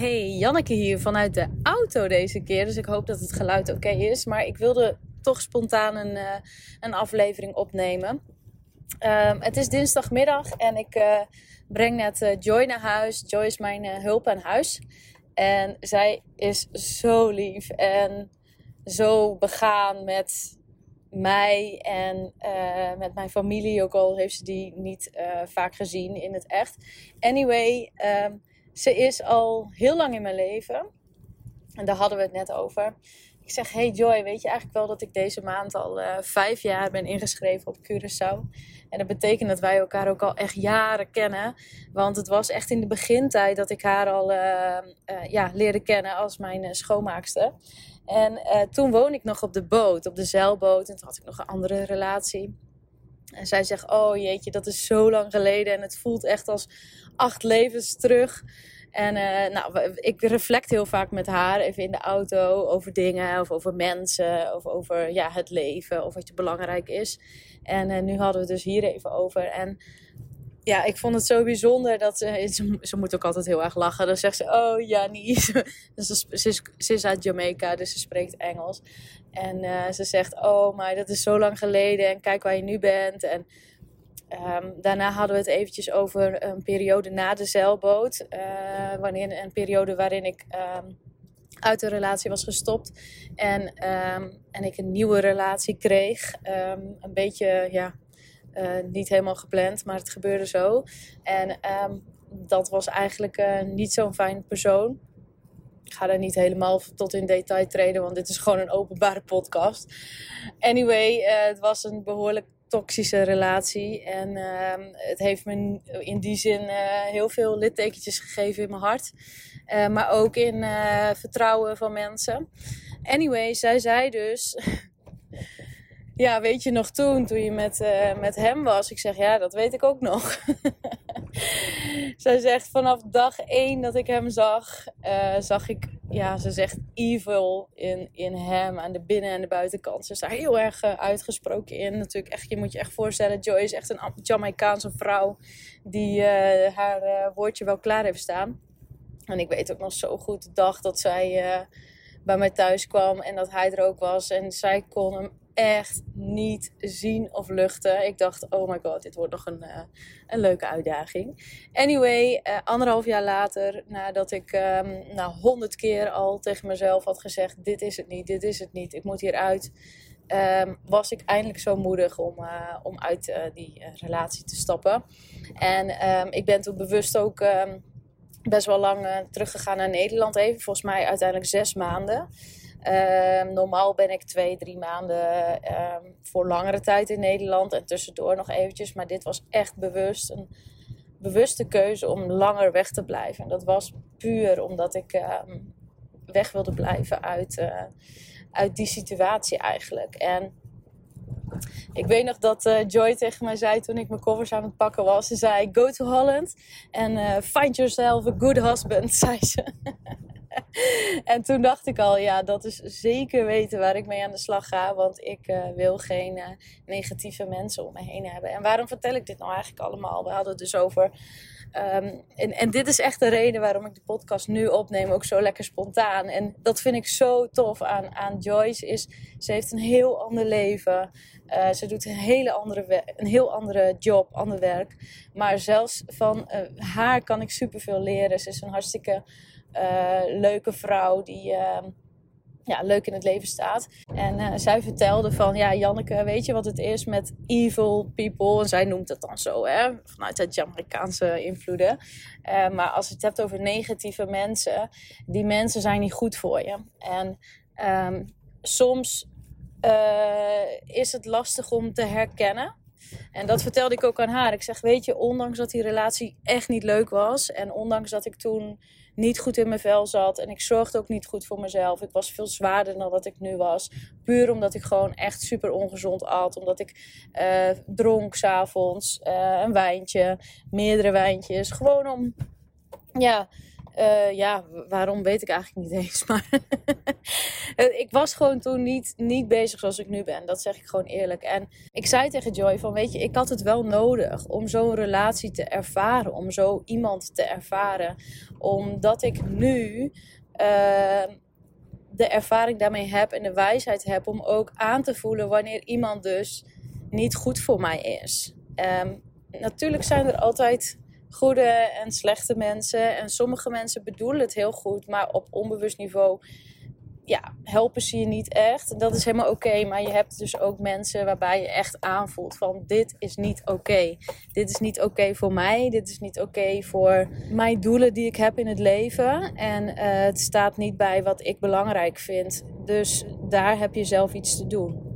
Hey, Janneke hier vanuit de auto deze keer. Dus ik hoop dat het geluid oké is. Maar ik wilde toch spontaan een, uh, een aflevering opnemen. Um, het is dinsdagmiddag en ik uh, breng net uh, Joy naar huis. Joy is mijn hulp aan huis. En zij is zo lief en zo begaan met mij en met mijn familie. Ook al heeft ze die niet vaak gezien in het echt. Anyway, um, ze is al heel lang in mijn leven. En daar hadden we het net over. Ik zeg, hey Joy, weet je eigenlijk wel dat ik deze maand al uh, vijf jaar ben ingeschreven op Curaçao? En dat betekent dat wij elkaar ook al echt jaren kennen. Want het was echt in de begintijd dat ik haar al uh, uh, ja, leerde kennen als mijn schoonmaakster. En toen woonde ik nog op de boot, op de zeilboot. En toen had ik nog een andere relatie. En zij zegt, oh jeetje, dat is zo lang geleden. En het voelt echt als acht levens terug. En uh, nou, ik reflect heel vaak met haar even in de auto over dingen of over mensen of over ja, het leven of wat je belangrijk is. En uh, nu hadden we het dus hier even over. En ja, ik vond het zo bijzonder dat ze, ze, moet ook altijd heel erg lachen. Dan zegt ze, oh Jani, dus ze, ze, is, uit Jamaica, dus ze spreekt Engels. En uh, ze zegt, oh maar dat is zo lang geleden en kijk waar je nu bent. En Um, daarna hadden we het eventjes over een periode na de zeilboot. Uh, wanneer, een periode waarin ik um, uit de relatie was gestopt. En, um, en ik een nieuwe relatie kreeg. een beetje, ja, niet helemaal gepland, maar het gebeurde zo. En dat was eigenlijk uh, niet zo'n fijne persoon. Ik ga daar niet helemaal tot in detail treden, want dit is gewoon een openbare podcast. Anyway, uh, het was een behoorlijk toxische relatie. En uh, het heeft me in die zin heel veel littekentjes gegeven in mijn hart. Maar ook in vertrouwen van mensen. Anyway, zij zei dus. ja, weet je nog toen, toen je met, met hem was? Ik zeg, ja, dat weet ik ook nog. zij zegt, vanaf dag één dat ik hem zag, zag ik ja, ze zegt evil in, in hem aan de binnen- en de buitenkant. Ze is daar heel erg uh, uitgesproken in. Natuurlijk, echt, je moet je echt voorstellen, Joy is echt een Jamaicaanse vrouw die haar woordje wel klaar heeft staan. En ik weet ook nog zo goed de dag dat zij bij mij thuis kwam en dat hij er ook was. En zij kon hem echt niet zien of luchten. Ik dacht, oh my god, dit wordt nog een, uh, een leuke uitdaging. Anyway, uh, anderhalf jaar later, nadat ik um, nou honderd keer al tegen mezelf had gezegd: dit is het niet, dit is het niet, ik moet hieruit. Um, was ik eindelijk zo moedig om, uh, om uit die relatie te stappen. En um, ik ben toen bewust ook best wel lang teruggegaan naar Nederland even. Volgens mij uiteindelijk zes maanden. Um, normaal ben ik twee, drie maanden um, voor langere tijd in Nederland en tussendoor nog eventjes. Maar dit was echt bewust een bewuste keuze om langer weg te blijven. En dat was puur omdat ik um, weg wilde blijven uit, uh, uit die situatie eigenlijk. En ik weet nog dat uh, Joy tegen mij zei toen ik mijn koffers aan het pakken was. Ze zei, go to Holland and uh, find yourself a good husband, zei ze. en toen dacht ik al, ja, dat is zeker weten waar ik mee aan de slag ga. Want ik uh, wil geen negatieve mensen om me heen hebben. En waarom vertel ik dit nou eigenlijk allemaal? We hadden het dus over. Um, en, en dit is echt de reden waarom ik de podcast nu opneem, ook zo lekker spontaan. En dat vind ik zo tof aan, aan Joyce. Is, ze heeft een heel ander leven. Uh, ze doet een hele andere, een heel andere job, ander werk. Maar zelfs van haar kan ik superveel leren. Ze is een hartstikke uh, leuke vrouw die uh, ja, leuk in het leven staat. En uh, zij vertelde van, ja Janneke, weet je wat het is met evil people? En zij noemt het dan zo, hè, vanuit het Jamaicaanse invloeden. maar als je het hebt over negatieve mensen, die mensen zijn niet goed voor je. En um, soms is het lastig om te herkennen. En dat vertelde ik ook aan haar. Ik zeg, weet je, ondanks dat die relatie echt niet leuk was. En ondanks dat ik toen niet goed in mijn vel zat. En ik zorgde ook niet goed voor mezelf. Ik was veel zwaarder dan dat ik nu was. Puur omdat ik gewoon echt super ongezond at. Omdat ik uh, dronk s'avonds uh, een wijntje, meerdere wijntjes. Gewoon om, ja, uh, ja, waarom weet ik eigenlijk niet eens. Maar ik was gewoon toen niet, niet bezig zoals ik nu ben. Dat zeg ik gewoon eerlijk. En ik zei tegen Joy van, weet je, ik had het wel nodig om zo'n relatie te ervaren. Om zo iemand te ervaren. Omdat ik nu... Uh, de ervaring daarmee heb en de wijsheid heb om ook aan te voelen wanneer iemand dus niet goed voor mij is. Um, natuurlijk zijn er altijd goede en slechte mensen. En sommige mensen bedoelen het heel goed, maar op onbewust niveau ja, helpen ze je niet echt. Dat is helemaal oké. maar je hebt dus ook mensen waarbij je echt aanvoelt van dit is niet oké. Dit is niet oké voor mij. Dit is niet oké voor mijn doelen die ik heb in het leven. En uh, het staat niet bij wat ik belangrijk vind. Dus daar heb je zelf iets te doen.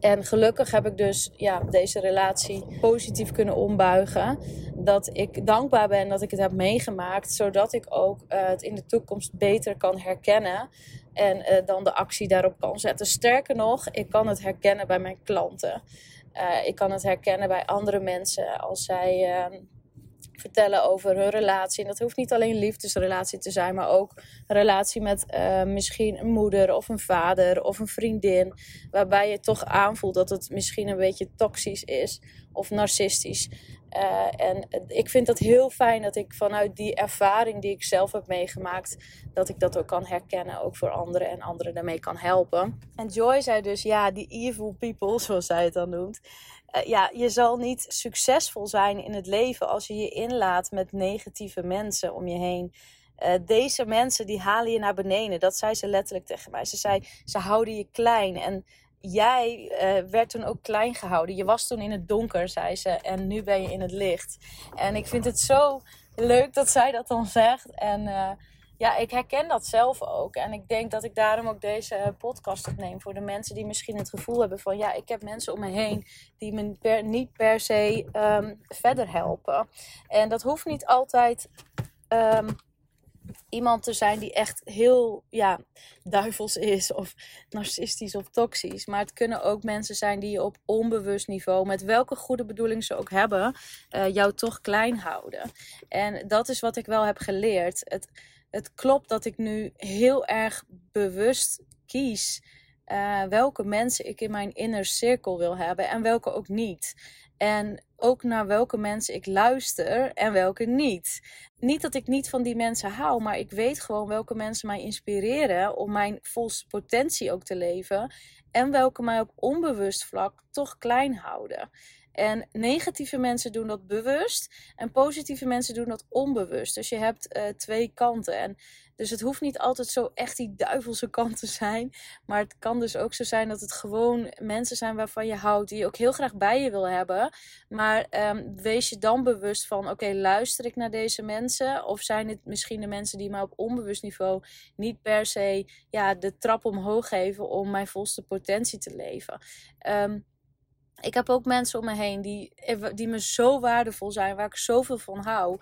En gelukkig heb ik dus ja, deze relatie positief kunnen ombuigen. Dat ik dankbaar ben dat ik het heb meegemaakt, zodat ik ook uh, het in de toekomst beter kan herkennen en uh, dan de actie daarop kan zetten. Sterker nog, ik kan het herkennen bij mijn klanten. Uh, ik kan het herkennen bij andere mensen als zij vertellen over hun relatie. En dat hoeft niet alleen een liefdesrelatie te zijn, maar ook een relatie met uh, misschien een moeder of een vader of een vriendin. Waarbij je toch aanvoelt dat het misschien een beetje toxisch is of narcistisch. Uh, en ik vind dat heel fijn dat ik vanuit die ervaring die ik zelf heb meegemaakt, dat ik dat ook kan herkennen, ook voor anderen en anderen daarmee kan helpen. En Joy zei dus, ja, die evil people, zoals zij het dan noemt. Uh, ja, je zal niet succesvol zijn in het leven als je je inlaat met negatieve mensen om je heen. Uh, deze mensen die halen je naar beneden. Dat zei ze letterlijk tegen mij. Ze zei, ze houden je klein. En jij uh, werd toen ook klein gehouden. Je was toen in het donker, zei ze. En nu ben je in het licht. En ik vind het zo leuk dat zij dat dan zegt. En ja, ik herken dat zelf ook. En ik denk dat ik daarom ook deze podcast opneem. Voor de mensen die misschien het gevoel hebben van... Ja, ik heb mensen om me heen die me niet per se um, verder helpen. En dat hoeft niet altijd... Um, iemand te zijn die echt heel ja, duivels is of narcistisch of toxisch. Maar het kunnen ook mensen zijn die je op onbewust niveau, met welke goede bedoeling ze ook hebben, uh, jou toch klein houden. En dat is wat ik wel heb geleerd. Het, het klopt dat ik nu heel erg bewust kies uh, welke mensen ik in mijn inner cirkel wil hebben en welke ook niet. En ook naar welke mensen ik luister en welke niet. Niet dat ik niet van die mensen hou, maar ik weet gewoon welke mensen mij inspireren om mijn volste potentie ook te leven. En welke mij op onbewust vlak toch klein houden. En negatieve mensen doen dat bewust en positieve mensen doen dat onbewust. Dus je hebt uh, twee kanten. En dus het hoeft niet altijd zo echt die duivelse kant te zijn. Maar het kan dus ook zo zijn dat het gewoon mensen zijn waarvan je houdt. Die je ook heel graag bij je wil hebben. Maar um, wees je dan bewust van: oké, luister ik naar deze mensen? Of zijn het misschien de mensen die mij op onbewust niveau niet per se ja, de trap omhoog geven om mijn volste potentie te leven? Um, ik heb ook mensen om me heen die, die me zo waardevol zijn, waar ik zoveel van hou.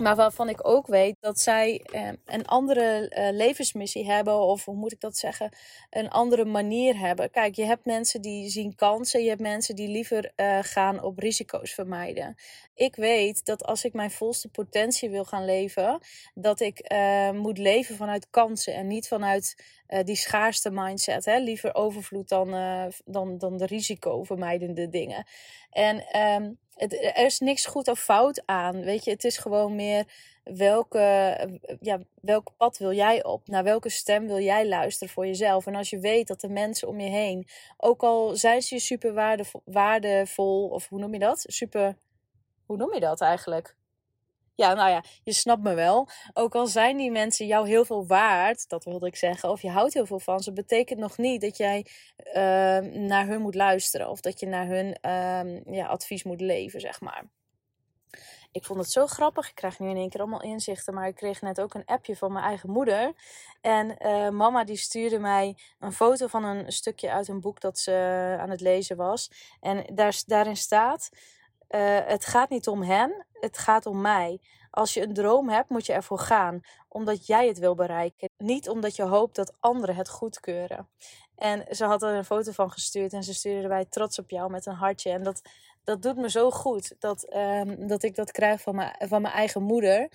Maar waarvan ik ook weet dat zij eh, een andere eh, levensmissie hebben, of hoe moet ik dat zeggen, een andere manier hebben. Kijk, je hebt mensen die zien kansen, je hebt mensen die liever uh, gaan op risico's vermijden. Ik weet dat als ik mijn volste potentie wil gaan leven, dat ik uh, moet leven vanuit kansen en niet vanuit die schaarste mindset. Liever overvloed dan, dan, dan de dingen. En um, er is niks goed of fout aan. Weet je, het is gewoon meer welke, ja, welk pad wil jij op? Naar welke stem wil jij luisteren voor jezelf? En als je weet dat de mensen om je heen, ook al zijn ze je super waardevol of hoe noem je dat? Super, hoe noem je dat eigenlijk? Ja, nou ja, je snapt me wel. Ook al zijn die mensen jou heel veel waard, dat wilde ik zeggen, of je houdt heel veel van ze, betekent nog niet dat jij uh, naar hun moet luisteren of dat je naar hun uh, ja, advies moet leven, zeg maar. Ik vond het zo grappig. Ik krijg nu in één keer allemaal inzichten. Maar ik kreeg net ook een appje van mijn eigen moeder. En uh, mama die stuurde mij een foto van een stukje uit een boek dat ze aan het lezen was. En daar, daarin staat: uh, Het gaat niet om hen, het gaat om mij. Als je een droom hebt, moet je ervoor gaan, omdat jij het wil bereiken. Niet omdat je hoopt dat anderen het goedkeuren. En ze had er een foto van gestuurd en ze stuurde erbij trots op jou met een hartje. En dat, dat doet me zo goed dat, um, dat ik dat krijg van mijn, van mijn eigen moeder.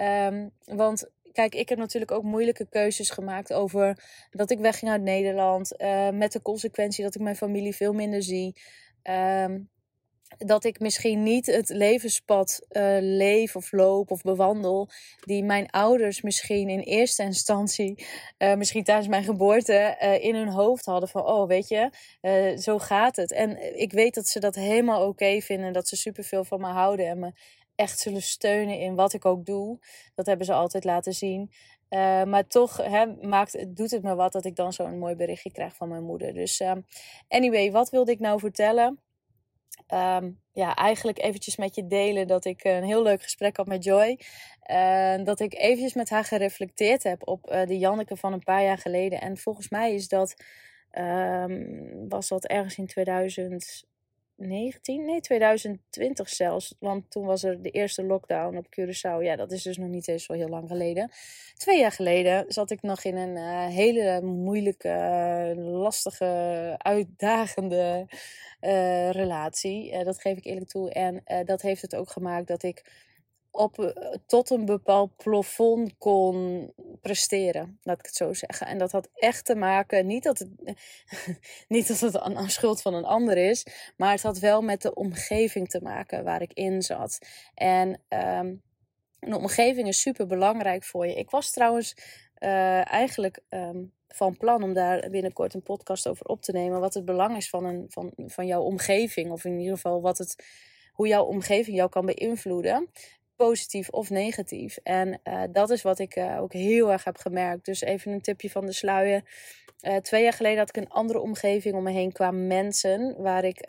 Um, want kijk, ik heb natuurlijk ook moeilijke keuzes gemaakt over dat ik wegging uit Nederland. Uh, met de consequentie dat ik mijn familie veel minder zie. Ehm, dat ik misschien niet het levenspad uh, leef of loop of bewandel die mijn ouders misschien in eerste instantie, uh, misschien tijdens mijn geboorte, uh, in hun hoofd hadden van, oh weet je, zo gaat het. En ik weet dat ze dat helemaal oké vinden, dat ze superveel van me houden en me echt zullen steunen in wat ik ook doe. Dat hebben ze altijd laten zien. maar toch maakt, doet het me wat dat ik dan zo'n mooi berichtje krijg van mijn moeder. Dus anyway, wat wilde ik nou vertellen? Um, ja, eigenlijk eventjes met je delen dat ik een heel leuk gesprek had met Joy. Uh, dat ik eventjes met haar gereflecteerd heb op uh, de Janneke van een paar jaar geleden. En volgens mij is dat, um, was dat ergens in 2000, 19? Nee, 2020 zelfs. Want toen was er de eerste lockdown op Curaçao. Ja, dat is dus nog niet eens zo heel lang geleden. Twee jaar geleden zat ik nog in een uh, hele moeilijke, lastige, uitdagende uh, relatie. Dat geef ik eerlijk toe. En dat heeft het ook gemaakt dat ik op, eh, tot een bepaald plafond kon presteren, laat ik het zo zeggen. En dat had echt te maken, niet dat het, niet dat het een schuld van een ander is, maar het had wel met de omgeving te maken waar ik in zat. En um, een omgeving is super belangrijk voor je. Ik was trouwens uh, eigenlijk um, van plan om daar binnenkort een podcast over op te nemen. Wat het belang is van, een, van, van jouw omgeving. Of in ieder geval wat het, hoe jouw omgeving jou kan beïnvloeden positief of negatief. En uh, dat is wat ik uh, ook heel erg heb gemerkt. Dus even een tipje van de sluier. Uh, twee jaar geleden had ik een andere omgeving om me heen qua mensen. Waar ik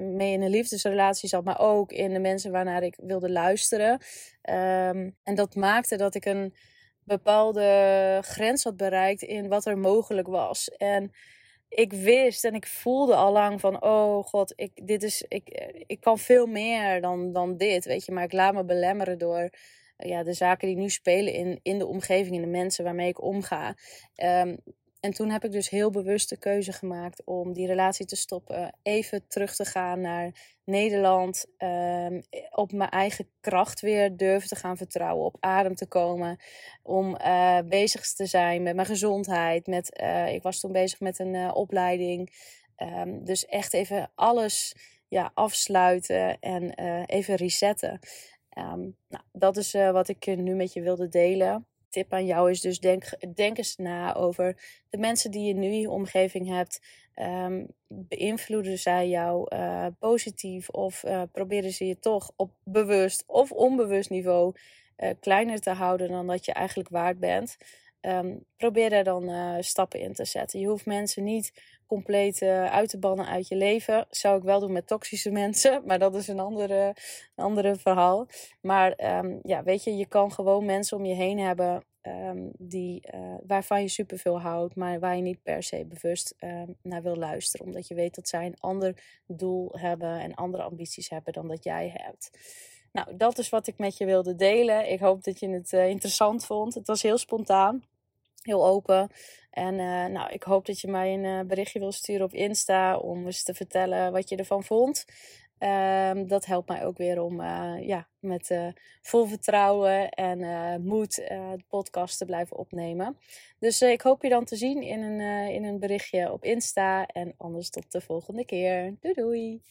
mee in een liefdesrelatie zat, maar ook in de mensen waarnaar ik wilde luisteren. Um, en dat maakte dat ik een bepaalde grens had bereikt in wat er mogelijk was. En ik wist en ik voelde al lang van, oh god, ik, dit is, ik, ik kan veel meer dan, dan dit, weet je. Maar ik laat me belemmeren door ja, de zaken die nu spelen in, in de omgeving, in de mensen waarmee ik omga. Um, en toen heb ik dus heel bewust de keuze gemaakt om die relatie te stoppen. Even terug te gaan naar Nederland. Um, op mijn eigen kracht weer durven te gaan vertrouwen. Op adem te komen. Om uh, bezig te zijn met mijn gezondheid. Met, uh, ik was toen bezig met een uh, opleiding. Um, dus echt even alles ja, afsluiten en even resetten. Um, nou, dat is wat ik nu met je wilde delen tip aan jou is dus denk, denk eens na over de mensen die je nu in je omgeving hebt. Um, beïnvloeden zij jou uh, positief of uh, proberen ze je toch op bewust of onbewust niveau uh, kleiner te houden dan dat je eigenlijk waard bent? Um, probeer daar dan stappen in te zetten. Je hoeft mensen niet compleet uit te bannen uit je leven. Zou ik wel doen met toxische mensen, maar dat is een andere, een andere verhaal. Maar um, ja, weet je, je kan gewoon mensen om je heen hebben um, die, uh, waarvan je superveel houdt, maar waar je niet per se bewust naar wil luisteren. Omdat je weet dat zij een ander doel hebben en andere ambities hebben dan dat jij hebt. Nou, dat is wat ik met je wilde delen. Ik hoop dat je het interessant vond. Het was heel spontaan, heel open. En uh, nou, ik hoop dat je mij een berichtje wil sturen op Insta om eens te vertellen wat je ervan vond. Um, dat helpt mij ook weer om uh, ja, met vol vertrouwen en moed de podcast te blijven opnemen. Dus ik hoop je dan te zien in een, in een berichtje op Insta. En anders tot de volgende keer. Doei doei!